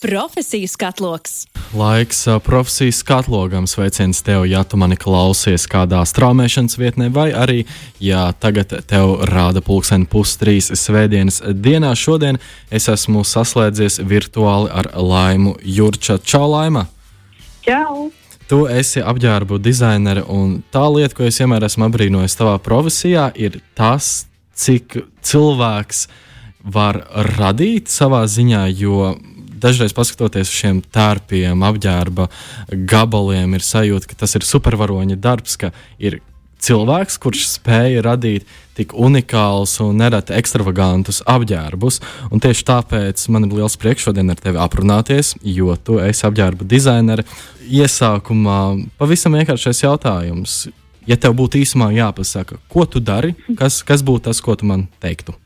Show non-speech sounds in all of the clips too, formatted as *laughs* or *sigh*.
Profesiju skatloks. Laiks profesijas skatlogam sveiciens tev, ja tu mani klausies kādā straumēšanas vietnē, vai arī, ja tagad tev rāda pulksten pustrīs svētdienas dienā. Šodien es esmu saslēdzies virtuāli ar Laimu Jurča. Čau, Laima! Čau! Tu esi apģērbu dizainere, un tā lieta, ko es vienmēr esmu apbrīnojis tavā profesijā, ir tas, cik cilvēks var radīt savā ziņā, jo dažreiz paskatoties uz šiem tērpiem, apģērba gabaliem, ir sajūta, ka tas ir supervaroņa darbs, ka ir cilvēks, kurš spēja radīt tik unikālus un nereti ekstravagantus apģērbus. Un tieši tāpēc man ir liels prieks šodien ar tevi aprunāties, jo tu esi apģērba dizainere. Iesākumā pavisam vienkāršais jautājums. Ja tev būtu īsumā jāpasaka, ko tu dari, kas, kas būtu tas, ko tu man teiktu?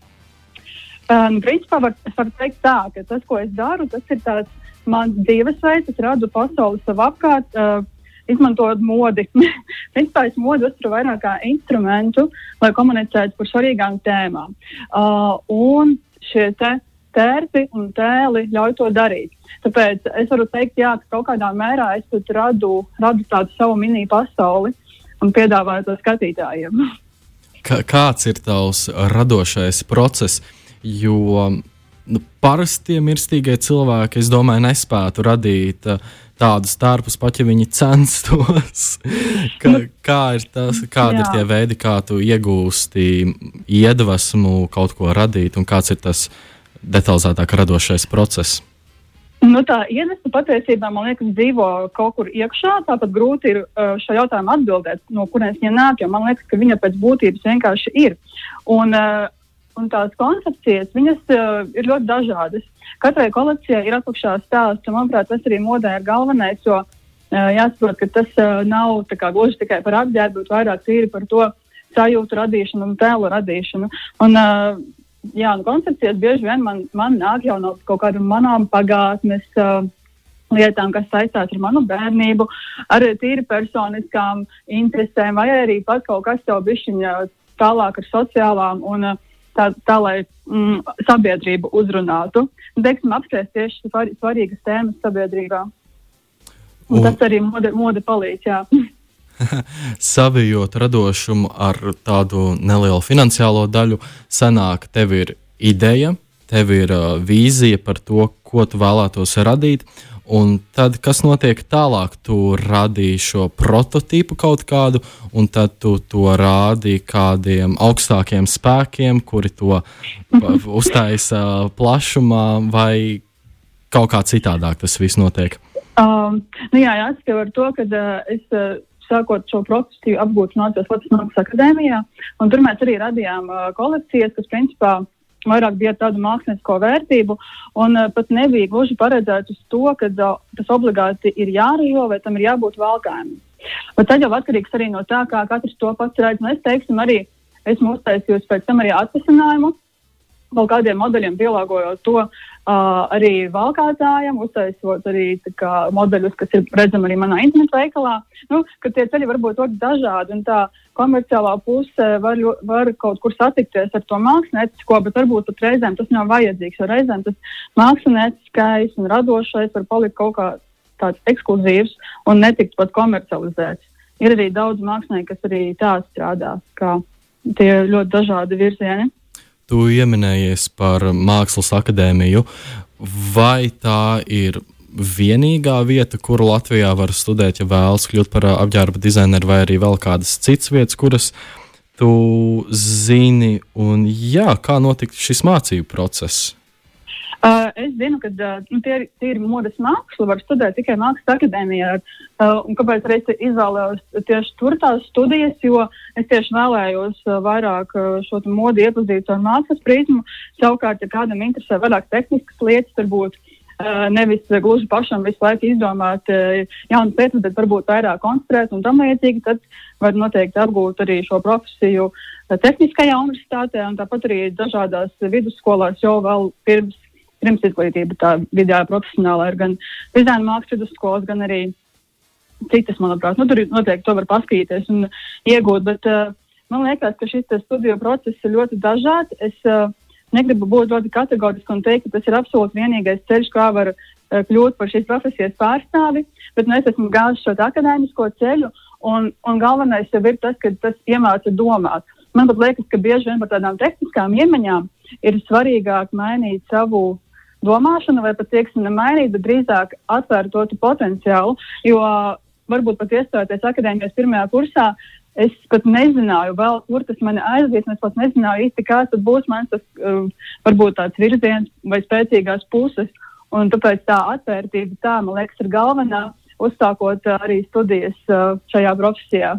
Um, principā var, es varu teikt tā, ka tas, ko es daru, tas ir tāds mans dzīvesveids. Es redzu pasauli sev apkārt, uh, izmantojot modi. *laughs* principā es modi uzturu vairāk kā instrumentu, lai komunicētu par svarīgām tēmām. Uh, un šie te tērpi un tēli ļauj to darīt. Tāpēc es varu teikt, jā, ka kaut kādā mērā es radu, radu tādu savu mini pasauli un piedāvāju to skatītājiem. *laughs* Kā, kāds ir tavs radošais process? Jo nu, parastie mirstīgie cilvēki, es domāju, nespētu radīt uh, tādus tārpus, pat ja viņi censtos. *laughs* kā, kā ir tas, kādi Jā. ir tie veidi, kā tu iegūsti iedvesmu kaut ko radīt, un kāds ir tas detalizētāk radošais process? Nu, tā iedvesma patiesībā, man liekas, dzīvo kaut kur iekšā. Tāpat grūti ir uh, šo jautājumu atbildēt, no kurienes viņa nāk, man liekas, ka viņa pēc būtības vienkārši ir. Un, uh, un tās koncepcijas, viņas uh, ir ļoti dažādas. Katrai kolekcijai ir apakšā stāsts, un manuprāt, tas arī modē ir galvenais, jo uh, jāsaprot, ka tas uh, nav kā, gluži tikai par apģērbu, bet vairāk tīri par to sajūtu radīšanu un tēlu radīšanu. Un, uh, jā, nu, koncepcijas bieži vien man, man nāk jau no kaut kādām manām pagātnes. Uh, lietām, kas saistās ar manu bērnību, ar tīri personiskām interesēm, vai arī pat kaut kas jau bišķiņa tālāk ar sociālām un uh, tā, tā lai mm, sabiedrību uzrunātu. Un, teiksim, apspriest tieši svar, svarīgas tēmas sabiedrībā. Un un... Tas arī mode, mode palīdz. *laughs* Savijot radošumu ar tādu nelielu finansiālo daļu, sanāk, tev ir ideja, tev ir uh, vīzija par to, ko tu vēlētos radīt, Un tad, kas notiek tālāk, tu radīji šo prototipu kaut kādu, un tad tu to rādīji kādiem augstākiem spēkiem, kuri to uztaisa plašumā, vai kaut kā citādāk tas viss notiek? Um, nu jā, jāsaka ar to, ka uh, es. Uh, sākot šo procesu apgūt mācījos Latvijas Mākslas akadēmijā, un tur mēs arī radījām uh, kolekcijas, kas principā uh, vairāk bija tādu mākslinieko vērtību, un uh, pat nebija gluži paredzēts uz to, ka uh, tas obligāti ir jārījo vai tam ir jābūt valkājumam. Bet tad jau atkarīgs arī no tā, kā katrs to pats redz. Un es teiksim, arī esmu uztaisījusi pēc tam arī atvesinājumu kaut kādiem modeļiem pielāgojot to uh, arī valkātājiem, uztaisot arī kā, modeļus, kas ir redzami arī manā internetu veikalā. Nu, tie ceļi var būt ļoti dažādi, un tā komerciālā puse var, var kaut kur satikties ar to māksliniecisko, bet varbūt pat reizēm tas nav vajadzīgs, jo reizēm tas mākslinieckais un radošais var palikt kaut kā tāds ekskluzīvs un netikt pat komercializēts. Ir arī daudz mākslinieku, kas arī tā strādā, kā tie ļoti dažādi virzieni. Tu pieminējies par Mākslas akadēmiju. Vai tā ir vienīgā vieta, kuru Latvijā var studēt, ja vēlas kļūt par apģērba dizaineru, vai arī vēl kādas citas vietas, kuras tu zini? Un, jā, kā notika šis mācību process? Uh, es zinu, ka uh, nu, tie, tie ir modes māksla, var studēt tikai Mākslas akadēmijā. Uh, kāpēc arī izvēlējos tieši tur tās studijas, jo es tieši vēlējos uh, vairāk uh, šo modi iepazīt ar mākslas prizmu. Savukārt, ja kādam interesē vairāk tehniskas lietas, varbūt nevis gluži pašam visu laiku izdomāt jaunas lietas, bet varbūt vairāk koncentrēt un tam līdzīgi, tad var noteikti apgūt arī šo profesiju Tehniskajā universitātē un tāpat arī dažādās vidusskolās jau vēl pirms pirms izglītība, tā vidējā profesionālā ir gan dizaina mākslas vidusskolas, gan arī citas, manuprāt. Nu, tur noteikti to var paskatīties un iegūt, bet uh, man liekas, ka šis studiju process ir ļoti dažāds. Es uh, negribu būt ļoti kategoriski un teikt, ka tas ir absolūti vienīgais ceļš, kā var kļūt par šīs profesijas pārstāvi, bet nu, es esmu gājis šo akadēmisko ceļu, un, un galvenais jau ir tas, ka tas iemāca domāt. Man pat liekas, ka bieži vien par tādām tehniskām iemaņām ir svarīgāk mainīt savu domāšanu, vai pat tieksim, nemainīt, bet drīzāk atvērt to potenciālu. Jo varbūt pat iestājoties akadēmijas pirmajā kursā, es pat nezināju, vēl, kur tas mani aizies. Es pat nezināju īsti, kāds būs mans tas, uh, varbūt tāds virziens vai spēcīgās puses. Un tāpēc tā atvērtība, tā, man liekas, ir galvenā, uzsākot uh, arī studijas uh, šajā profesijā.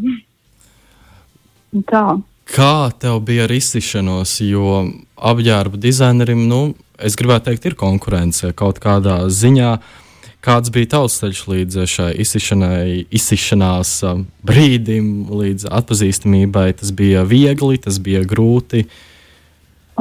tā. Kā tev bija ar izsišanos, jo apģērba dizainerim, nu, es gribētu teikt, ir konkurence kaut kādā ziņā. Kāds bija tavs ceļš līdz šai izsišanās um, brīdim, līdz atpazīstamībai? Tas bija viegli, tas bija grūti.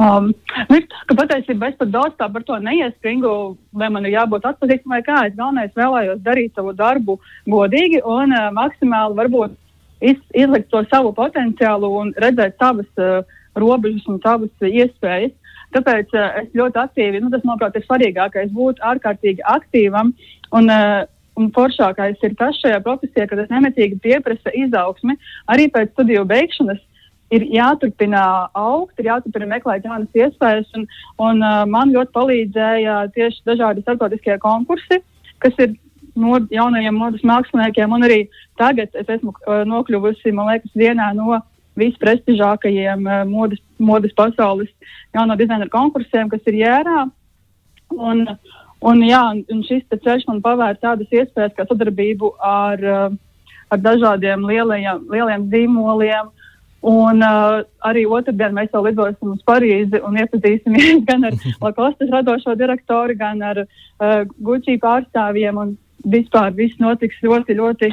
Um, nu, ka patiesībā es pat daudz tā par to neiespringu, vai man ir jābūt atpazīstamam vai kā. Es galvenais vēlējos darīt savu darbu godīgi un uh, maksimāli varbūt iz, izlikt to savu potenciālu un redzēt savas uh, robežas un savas uh, iespējas. Tāpēc uh, es ļoti aktīvi, nu, tas, manuprāt, ir svarīgākais būt ārkārtīgi aktīvam. Un, uh, un foršākais ir tas šajā profesijā, ka tas nemitīgi pieprasa izaugsmi arī pēc studiju beigšanas. Ir jāturpina augt, ir jāturpina meklēt jaunas iespējas, un, un uh, man ļoti palīdzēja tieši dažādi starptautiskie konkursi, kas ir no jaunajiem modes māksliniekiem, un arī tagad es esmu uh, nokļuvusi, man liekas, vienā no visprestižākajiem uh, modes, modes pasaules jauno dizaineru konkursiem, kas ir jērā. Un, un, jā, un šis ceļš man pavēr tādas iespējas, kā sadarbību ar, uh, ar dažādiem lielajiem, lieliem zīmoliem. Un uh, arī otrdien mēs jau lidosim uz Parīzi un iepazīsimies *laughs* gan ar *laughs* Lakostas radošo direktoru, gan ar uh, Gucci pārstāvjiem. Vispār viss notiks ļoti, ļoti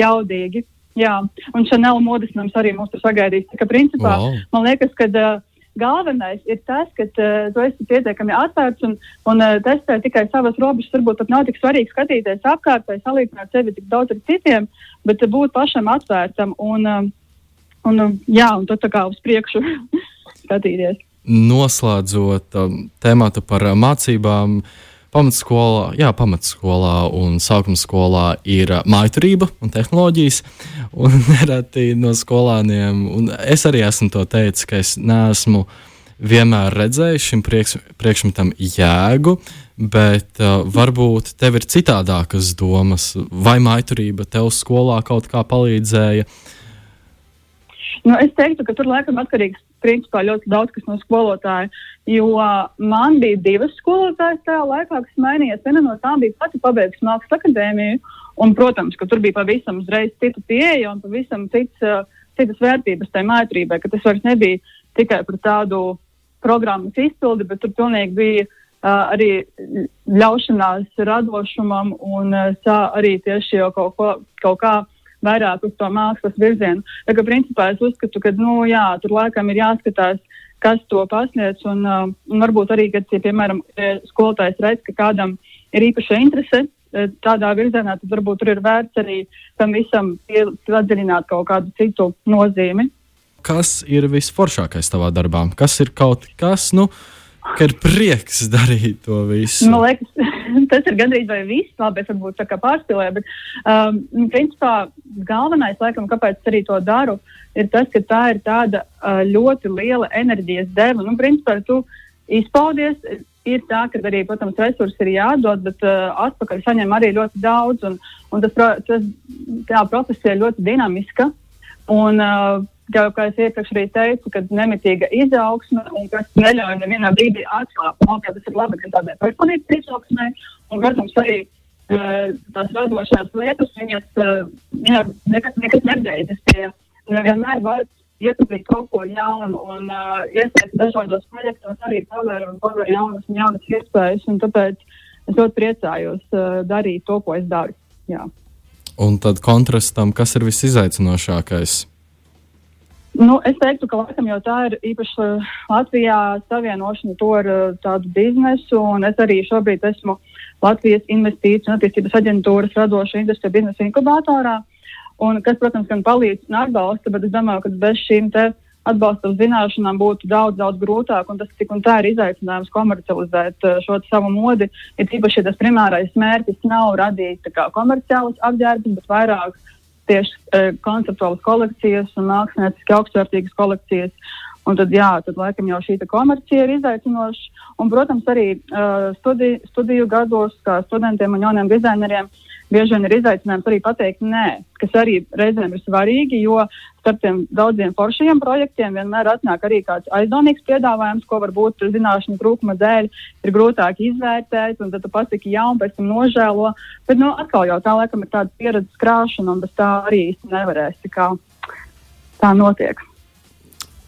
jaudīgi. Jā, un Chanel modes nams arī mūs tur sagaidīs. Tā kā principā wow. man liekas, ka uh, galvenais ir tas, ka uh, tu esi pietiekami atvērts un, un uh, testē tikai savas robežas. Varbūt pat nav tik svarīgi skatīties apkārt vai salīdzināt sevi tik daudz ar citiem, bet uh, būt pašam atvērtam un, uh, un, uh, jā, un tad tā kā uz priekšu *laughs* skatīties. Noslēdzot um, tēmātu par uh, mācībām. Uh, Pamatskolā, jā, pamatskolā un sākuma skolā ir maiturība un tehnoloģijas. Un *laughs* nereti no skolāniem, un es arī esmu to teicis, ka es neesmu vienmēr redzējis šim priekš, priekšmetam jēgu, bet uh, varbūt tev ir citādākas domas, vai maiturība tev skolā kaut kā palīdzēja. Nu, es teiktu, ka tur laikam atkarīgs principā ļoti daudz kas no skolotāja. Jo man bija divas skolotājas tajā laikā, kas mainījās. Viena no tām bija pati pabeigusi mākslas akadēmiju. Un, protams, ka tur bija pavisam uzreiz cita pieeja un pavisam cits, uh, citas vērtības tajā mātrībai, ka tas vairs nebija tikai par tādu programmas izpildi, bet tur pilnīgi bija uh, arī ļaušanās radošumam un uh, arī tieši jau kaut, ko, kaut kā vairāk uz to mākslas virzienu. Tā kā principā es uzskatu, ka, nu, jā, tur laikam ir jāskatās, kas to pasniedz, un, uh, un varbūt arī, kad, ja, piemēram, skolotājs redz, ka kādam ir īpaša interese uh, tādā virzienā, tad varbūt tur ir vērts arī tam visam padziļināt kaut kādu citu nozīmi. Kas ir visforšākais tavā darbā? Kas ir kaut kas, nu, ka ir prieks darīt to visu? Man liekas, *laughs* tas ir gandrīz vai viss. Labi, es varbūt tā kā pārspīlēju, bet um, principā galvenais, laikam, kāpēc arī to daru, ir tas, ka tā ir tāda uh, ļoti liela enerģijas deva. Nu, principā tu izpaudies. Ir tā, ka arī, protams, resursi ir jādod, bet uh, atpakaļ saņem arī ļoti daudz. Un, un tas, tas, tā profesija ir ļoti dinamiska. Un, uh, jau, kā es iepriekš arī teicu, ka nemitīga izaugsme un kas neļauj nevienā brīdī atklāt, ka tas ir labi gan tādai personības izaugsmē, un, protams, arī uh, tās radošās lietas, viņas, uh, viņas nekas, nekas nebeidzas pie, vienmēr var ietaupīt kaut ko jaunu un uh, iesaistīt dažādos projektos, arī pavēr un pavēr jaunas un jaunas iespējas, un tāpēc es ļoti priecājos uh, darīt to, ko es daru. Jā. Un tad kontrastam, kas ir visizaicinošākais? Nu, es teiktu, ka laikam jau tā ir īpaši Latvijā savienošana to ar uh, tādu biznesu, un es arī šobrīd esmu Latvijas investīciju un attīstības aģentūras radoša industrija biznesa inkubatorā, un kas, protams, gan palīdz un atbalsta, bet es domāju, ka bez šīm te atbalsta zināšanām būtu daudz, daudz grūtāk. Un tas tik un tā ir izaicinājums komercializēt uh, šo savu modi. Ir īpaši, ja tas primārais mērķis nav radīt kā, komerciālus apģērbus, bet vairāk tieši uh, konceptuālas kolekcijas un mākslinieciski augstvērtīgas kolekcijas. Un tad, jā, tad laikam jau šī komercija ir izaicinoša. Un, protams, arī uh, studi, studiju gados, kā studentiem un jauniem dizaineriem, bieži vien ir izaicinājums arī pateikt nē, kas arī reizēm ir svarīgi, jo starp tiem daudziem foršajiem projektiem vienmēr atnāk arī kāds aizdomīgs piedāvājums, ko varbūt zināšanu trūkuma dēļ ir grūtāk izvērtēt, un tad tu pasaki jā, un pēc tam nožēlo. Bet, nu, atkal jau tā laikam ir tāda pieredzes krāšana, un bez tā arī īsti nevarēsi, kā tā notiek.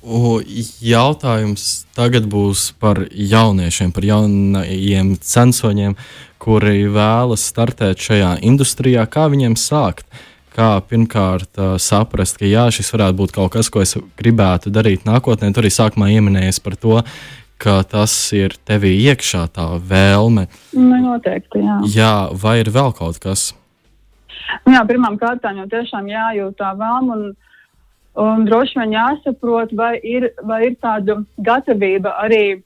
Jautājums tagad būs par jauniešiem, par jaunajiem censoņiem, kuri vēlas startēt šajā industrijā. Kā viņiem sākt? Kā pirmkārt saprast, ka jā, šis varētu būt kaut kas, ko es gribētu darīt nākotnē. Tur arī sākumā pieminējies par to, ka tas ir tevī iekšā, tā vēlme. Nu, noteikti, jā. jā. Vai ir vēl kaut kas? Nu, jā, pirmām kārtām jau tiešām jājūt tā vēlme. Un Un droši vien jāsaprot, vai ir, vai ir tāda gatavība arī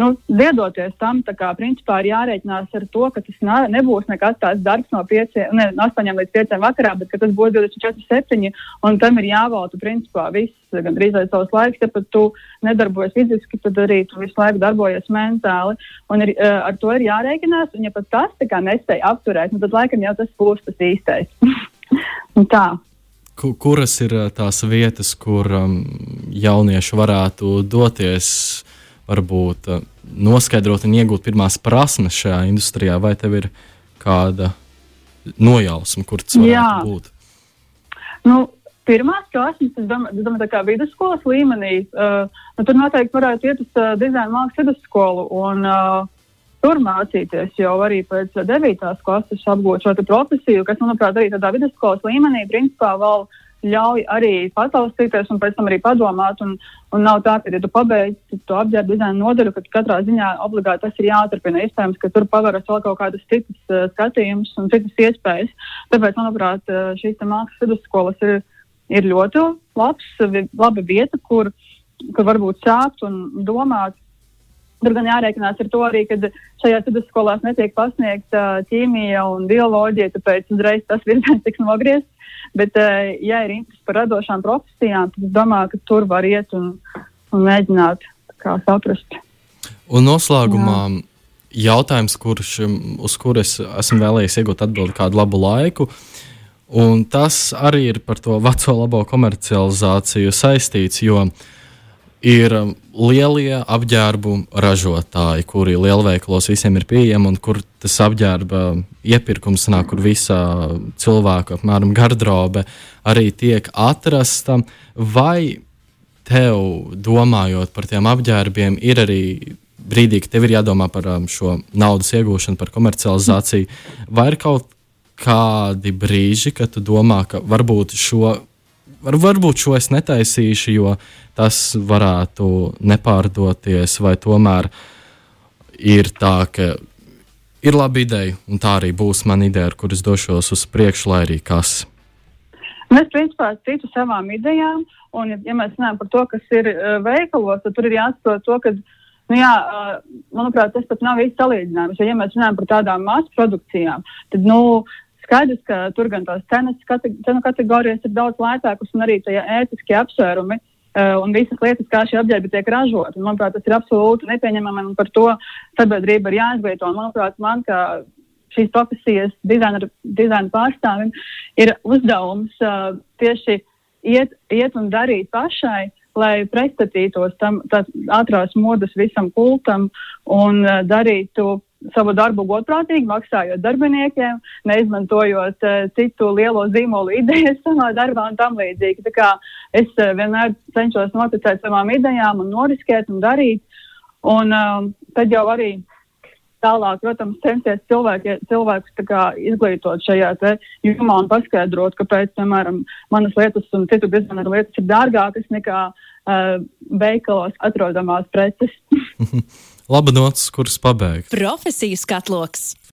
nu, ziedoties tam. Kā principā ir jārēķinās ar to, ka tas nebūs nekāds tāds darbs no 5, ne, 8 līdz 5 vakarā, bet tas būs 24, 7. Un tam ir jāvalda principā viss, gan drīz aiz savs laiks, ja pat tu nedarbojies fiziski, tad arī tu visu laiku darbojies mentāli. Un ir, uh, ar to ir jārēķinās, un ja pat tas nespēja apturēt, nu, tad laikam jau tas būs tas īstais. *laughs* tā kuras ir tās vietas, kur jaunieši varētu doties, varbūt noskaidrot un iegūt pirmās prasmes šajā industrijā, vai tev ir kāda nojausma, kur tas varētu Jā. būt? Nu, Pirmās klases, es domāju, es domāju tā kā vidusskolas līmenī, uh, nu, tur noteikti varētu iet uz uh, dizaina mākslas vidusskolu un uh, tur mācīties jau arī pēc 9. klases apgūt šo profesiju, kas, manuprāt, arī tādā vidusskolas līmenī principā vēl ļauj arī pataustīties un pēc tam arī padomāt. Un, un nav tā, ka, ja tu pabeidzi to apģērbu dizaina nodaļu, ka katrā ziņā obligāti tas ir jāturpina. Iespējams, ka tur paveras vēl kaut kādas citas uh, skatījumus un citas iespējas. Tāpēc, manuprāt, uh, šīs mākslas vidusskolas ir, ir ļoti labs, laba vieta, kur, kur varbūt sākt un domāt Tur gan jārēķinās ar to arī, ka šajās vidusskolās netiek pasniegta ķīmija un bioloģija, tāpēc uzreiz tas virziens tiks nogriezts. Bet, ja ir interesi par radošām profesijām, tad es domāju, ka tur var iet un, un mēģināt saprast. Un noslēgumā Jā. jautājums, kurš, uz kuru es esmu vēlējies iegūt atbildi kādu labu laiku. Un tas arī ir par to veco labo komercializāciju saistīts, jo uh, ir um, lielie apģērbu ražotāji, kuri lielveikalos visiem ir pieejami un kur tas apģērba iepirkums nāk, kur visa cilvēka apmēram garderobe arī tiek atrasta. Vai tev, domājot par tiem apģērbiem, ir arī brīdī, kad tev ir jādomā par um, šo naudas iegūšanu, par komercializāciju, vai ir kaut kādi brīži, kad tu domā, ka varbūt šo var, varbūt šo es netaisīšu, jo tas varētu nepārdoties, vai tomēr ir tā, ka ir laba ideja, un tā arī būs mana ideja, ar kuras došos uz priekšu, lai arī kas. Mēs principā citu savām idejām, un, ja mēs runājam par to, kas ir uh, veikalos, tad tur ir jāsaprot to, ka, nu jā, uh, manuprāt, tas pat nav īsti salīdzinājums. Jo, ja mēs runājam par tādām masu produkcijām, tad, nu, Skaidrs, ka tur gan tās cenas, kate, cenu kategorijas ir daudz lētākas un arī tie ētiskie apsvērumi uh, un visas lietas, kā šie apģērbi tiek ražoti. Manuprāt, tas ir absolūti nepieņemami un par to sabiedrība ir jāizglīto. Manuprāt, man kā šīs profesijas dizaina, dizaina pārstāvim ir uzdevums uh, tieši iet, iet un darīt pašai, lai pretstatītos tam ātrās modas visam kultam un uh, darītu savu darbu godprātīgi, maksājot darbiniekiem, neizmantojot uh, citu lielo zīmolu idejas savā darbā un tam līdzīgi. Tā kā es uh, vienmēr cenšos noticēt savām idejām un noriskēt un darīt. Un uh, tad jau arī tālāk, protams, censties cilvēki, cilvēkus kā, izglītot šajā jomā un paskaidrot, kāpēc, piemēram, manas lietas un citu biznesu lietas ir dārgākas nekā uh, veikalos atrodamās preces. *laughs* Laba nots, kuras pabeigt. Profesijas katloks.